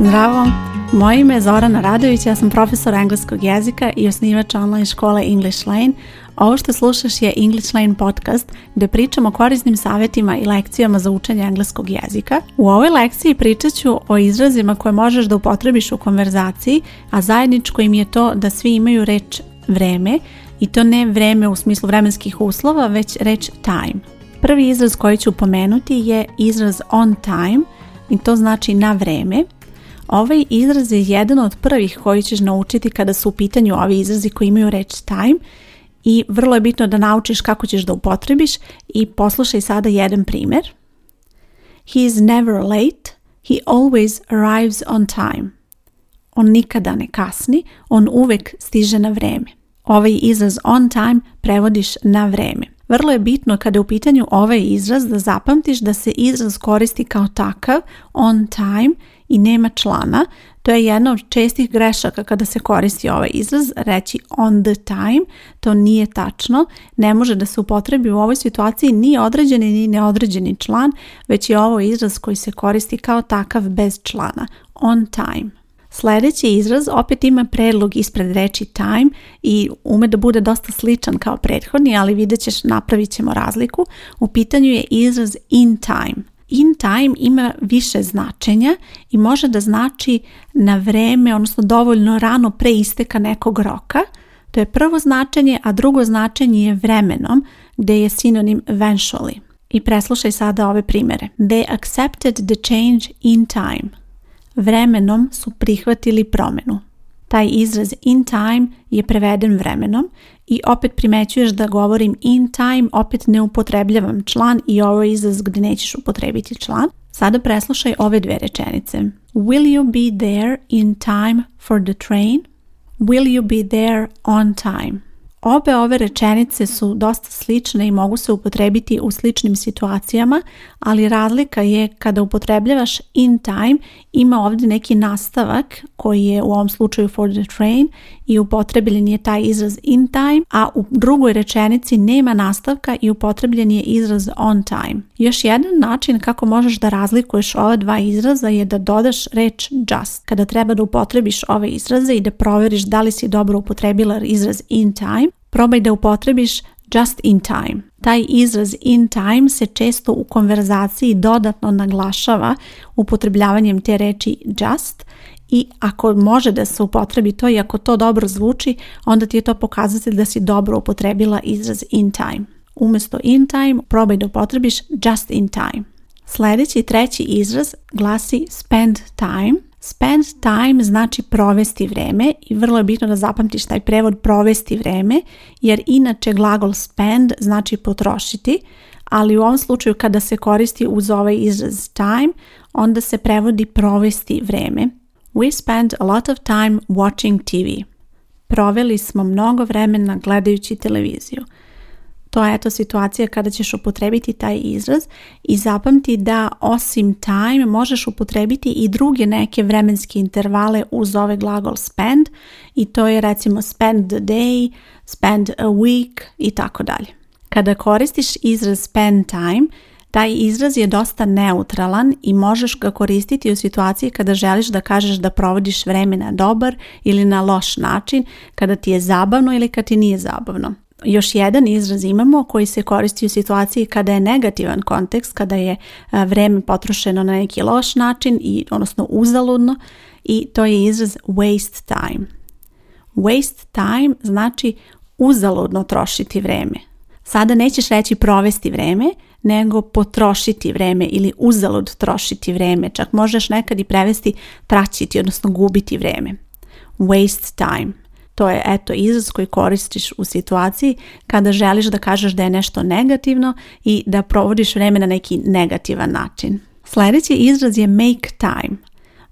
Zdravo, moje ime je Zorana Radović, ja sam profesor engleskog jezika i osnivač online škole English Lane. Ovo što slušaš je English Lane podcast gdje pričam o korisnim savjetima i lekcijama za učenje engleskog jezika. U ovoj lekciji pričat ću o izrazima koje možeš da upotrebiš u konverzaciji, a zajedničko im je to da svi imaju reč vreme i to ne vreme u smislu vremenskih uslova, već reč time. Prvi izraz koji ću pomenuti je izraz on time i to znači na vreme. Ovaj izraz je jedan od prvih koji ćeš naučiti kada su u pitanju ovi izrazi koji imaju reč time i vrlo je bitno da naučiš kako ćeš da upotrebiš i poslušaj sada jedan primjer. He is never late, he always arrives on time. On nikada ne kasni, on uvek stiže na vreme. Ovaj izraz on time prevodiš na vreme. Vrlo je bitno kada je u pitanju ovaj izraz da zapamtiš da se izraz koristi kao takav on time i nema člana. To je jedna od čestih grešaka kada se koristi ovaj izraz, reći on the time, to nije tačno, ne može da se upotrebi u ovoj situaciji ni određeni ni neodređeni član, već je ovo izraz koji se koristi kao takav bez člana, on time. Sljedeći izraz opet ima predlog ispred reči time i ume da bude dosta sličan kao prethodni, ali vidjet ćeš, napravit ćemo razliku. U pitanju je izraz in time. In time ima više značenja i može da znači na vreme, odnosno dovoljno rano pre isteka nekog roka. To je prvo značenje, a drugo značenje je vremenom, gdje je sinonim eventually. I preslušaj sada ove primjere. They accepted the change in time vremenom su prihvatili promjenu. Taj izraz in time je preveden vremenom i opet primećuješ da govorim in time, opet ne upotrebljavam član i ovo je izraz gdje nećeš upotrebiti član. Sada preslušaj ove dve rečenice. Will you be there in time for the train? Will you be there on time? Obe ove rečenice su dosta slične i mogu se upotrebiti u sličnim situacijama, ali razlika je kada upotrebljavaš in time ima ovdje neki nastavak koji je u ovom slučaju for the train i upotrebljen je taj izraz in time, a u drugoj rečenici nema nastavka i upotrebljen je izraz on time. Još jedan način kako možeš da razlikuješ ova dva izraza je da dodaš reč just. Kada treba da upotrebiš ove izraze i da proveriš da li si dobro upotrebila izraz in time, Probaj da upotrebiš just in time. Taj izraz in time se često u konverzaciji dodatno naglašava upotrebljavanjem te reči just i ako može da se upotrebi to i ako to dobro zvuči, onda ti je to pokazatelj da si dobro upotrebila izraz in time. Umjesto in time probaj da upotrebiš just in time. Sljedeći treći izraz glasi spend time Spend time znači provesti vreme i vrlo je bitno da zapamtiš taj prevod provesti vreme jer inače glagol spend znači potrošiti, ali u ovom slučaju kada se koristi uz ovaj izraz time, onda se prevodi provesti vreme. We spend a lot of time watching TV. Proveli smo mnogo vremena gledajući televiziju. To je eto situacija kada ćeš upotrebiti taj izraz i zapamti da osim time možeš upotrebiti i druge neke vremenske intervale uz ovaj glagol spend i to je recimo spend the day, spend a week i tako dalje. Kada koristiš izraz spend time, taj izraz je dosta neutralan i možeš ga koristiti u situaciji kada želiš da kažeš da provodiš vremena dobar ili na loš način, kada ti je zabavno ili kad ti nije zabavno. Još jedan izraz imamo koji se koristi u situaciji kada je negativan kontekst, kada je e, vreme potrošeno na neki loš način i odnosno uzaludno i to je izraz waste time. Waste time znači uzaludno trošiti vreme. Sada nećeš reći provesti vreme, nego potrošiti vreme ili uzalud trošiti vreme. Čak možeš nekad i prevesti traćiti, odnosno gubiti vreme. Waste time. To je eto izraz koji koristiš u situaciji kada želiš da kažeš da je nešto negativno i da provodiš vreme na neki negativan način. Sljedeći izraz je make time.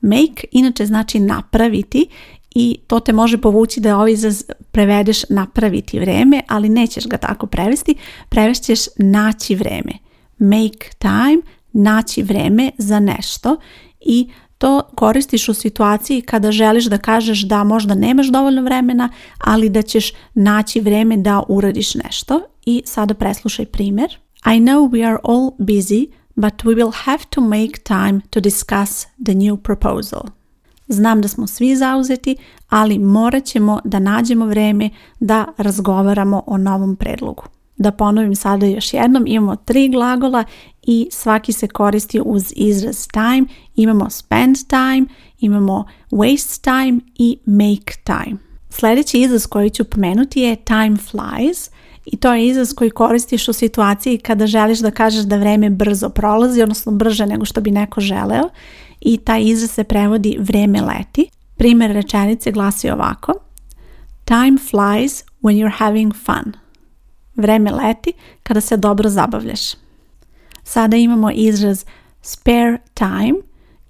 Make inače znači napraviti i to te može povući da ovaj izraz prevedeš napraviti vreme, ali nećeš ga tako prevesti, prevešćeš naći vreme. Make time, naći vreme za nešto i to koristiš u situaciji kada želiš da kažeš da možda nemaš dovoljno vremena, ali da ćeš naći vreme da uradiš nešto. I sada preslušaj primjer. I know we are all busy, but we will have to make time to discuss the new proposal. Znam da smo svi zauzeti, ali morat ćemo da nađemo vrijeme da razgovaramo o novom predlogu. Da ponovim sada još jednom, imamo tri glagola i svaki se koristi uz izraz time. Imamo spend time, imamo waste time i make time. Sljedeći izraz koji ću pomenuti je time flies i to je izraz koji koristiš u situaciji kada želiš da kažeš da vreme brzo prolazi, odnosno brže nego što bi neko želeo i taj izraz se prevodi vreme leti. Primjer rečenice glasi ovako Time flies when you're having fun. Vreme leti kada se dobro zabavljaš. Sada imamo izraz spare time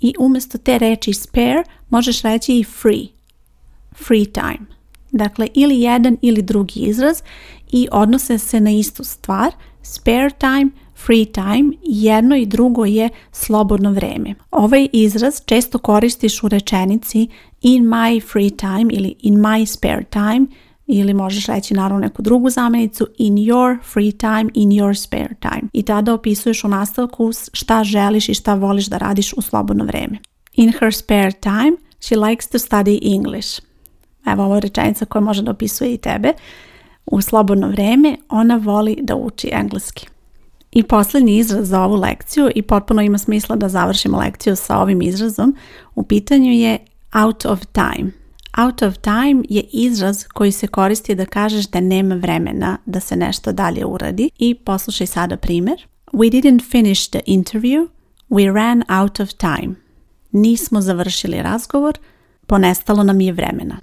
i umjesto te reči spare možeš reći i free. Free time. Dakle, ili jedan ili drugi izraz i odnose se na istu stvar. Spare time, free time, jedno i drugo je slobodno vreme. Ovaj izraz često koristiš u rečenici in my free time ili in my spare time ili možeš reći naravno neku drugu zamjenicu in your free time, in your spare time. I tada opisuješ u nastavku šta želiš i šta voliš da radiš u slobodno vrijeme. In her spare time, she likes to study English. Evo ovo je rečenica koja može da opisuje i tebe. U slobodno vrijeme, ona voli da uči engleski. I posljednji izraz za ovu lekciju i potpuno ima smisla da završimo lekciju sa ovim izrazom. U pitanju je out of time. Out of time je izraz koji se koristi da kažeš da nema vremena da se nešto dalje uradi i poslušaj sada primjer. We didn't finish the interview, we ran out of time. Nismo završili razgovor, ponestalo nam je vremena.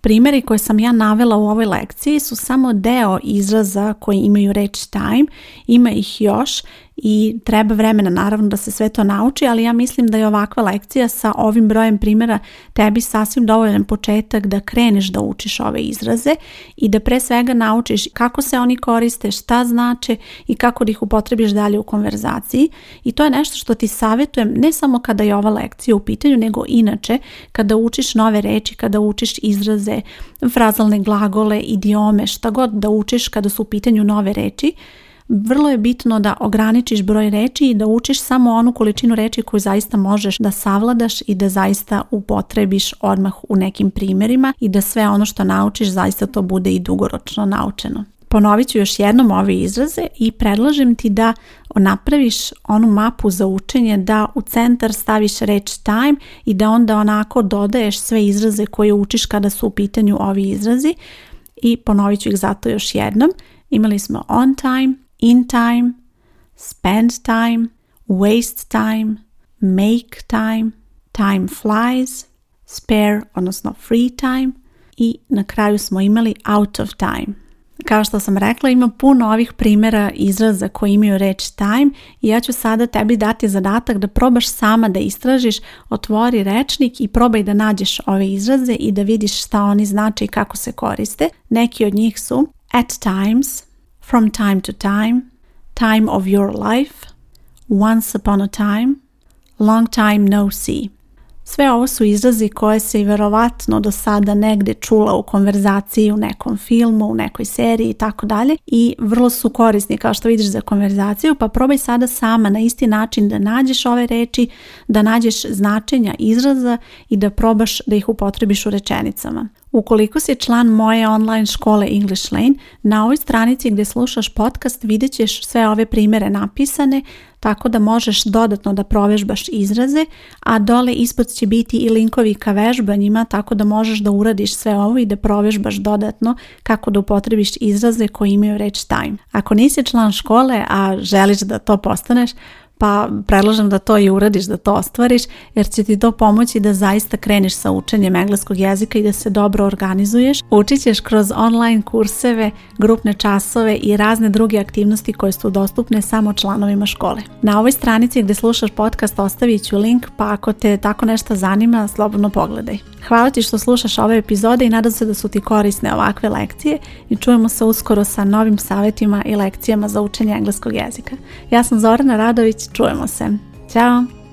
Primjeri koje sam ja navela u ovoj lekciji su samo deo izraza koji imaju reč time, ima ih još i treba vremena naravno da se sve to nauči, ali ja mislim da je ovakva lekcija sa ovim brojem primjera tebi sasvim dovoljan početak da kreneš da učiš ove izraze i da pre svega naučiš kako se oni koriste, šta znače i kako da ih upotrebiš dalje u konverzaciji i to je nešto što ti savjetujem ne samo kada je ova lekcija u pitanju, nego inače kada učiš nove reči, kada učiš izraze, frazalne glagole, idiome, šta god da učiš kada su u pitanju nove reči, vrlo je bitno da ograničiš broj reči i da učiš samo onu količinu reči koju zaista možeš da savladaš i da zaista upotrebiš odmah u nekim primjerima i da sve ono što naučiš zaista to bude i dugoročno naučeno. Ponovit ću još jednom ove izraze i predlažem ti da napraviš onu mapu za učenje, da u centar staviš reč time i da onda onako dodaješ sve izraze koje učiš kada su u pitanju ovi izrazi i ponovit ću ih zato još jednom. Imali smo on time, in time, spend time, waste time, make time, time flies, spare, odnosno free time i na kraju smo imali out of time. Kao što sam rekla, ima puno ovih primjera izraza koji imaju reč time i ja ću sada tebi dati zadatak da probaš sama da istražiš, otvori rečnik i probaj da nađeš ove izraze i da vidiš šta oni znače i kako se koriste. Neki od njih su at times, from time to time, time of your life, once upon a time, long time no see. Sve ovo su izrazi koje se verovatno do sada negdje čula u konverzaciji, u nekom filmu, u nekoj seriji i tako dalje i vrlo su korisni kao što vidiš za konverzaciju pa probaj sada sama na isti način da nađeš ove reči, da nađeš značenja izraza i da probaš da ih upotrebiš u rečenicama. Ukoliko si član moje online škole English Lane, na ovoj stranici gdje slušaš podcast vidjet ćeš sve ove primjere napisane, tako da možeš dodatno da provežbaš izraze, a dole ispod će biti i linkovi ka vežbanjima, tako da možeš da uradiš sve ovo i da provežbaš dodatno kako da upotrebiš izraze koji imaju reč time. Ako nisi član škole, a želiš da to postaneš, pa predlažem da to i uradiš, da to ostvariš, jer će ti to pomoći da zaista kreneš sa učenjem engleskog jezika i da se dobro organizuješ. Učit ćeš kroz online kurseve, grupne časove i razne druge aktivnosti koje su dostupne samo članovima škole. Na ovoj stranici gdje slušaš podcast ostavit ću link, pa ako te tako nešto zanima, slobodno pogledaj. Hvala ti što slušaš ove epizode i nadam se da su ti korisne ovakve lekcije i čujemo se uskoro sa novim savjetima i lekcijama za učenje engleskog jezika. Ja sam Zorana Radović, Čujemo se. Ćao!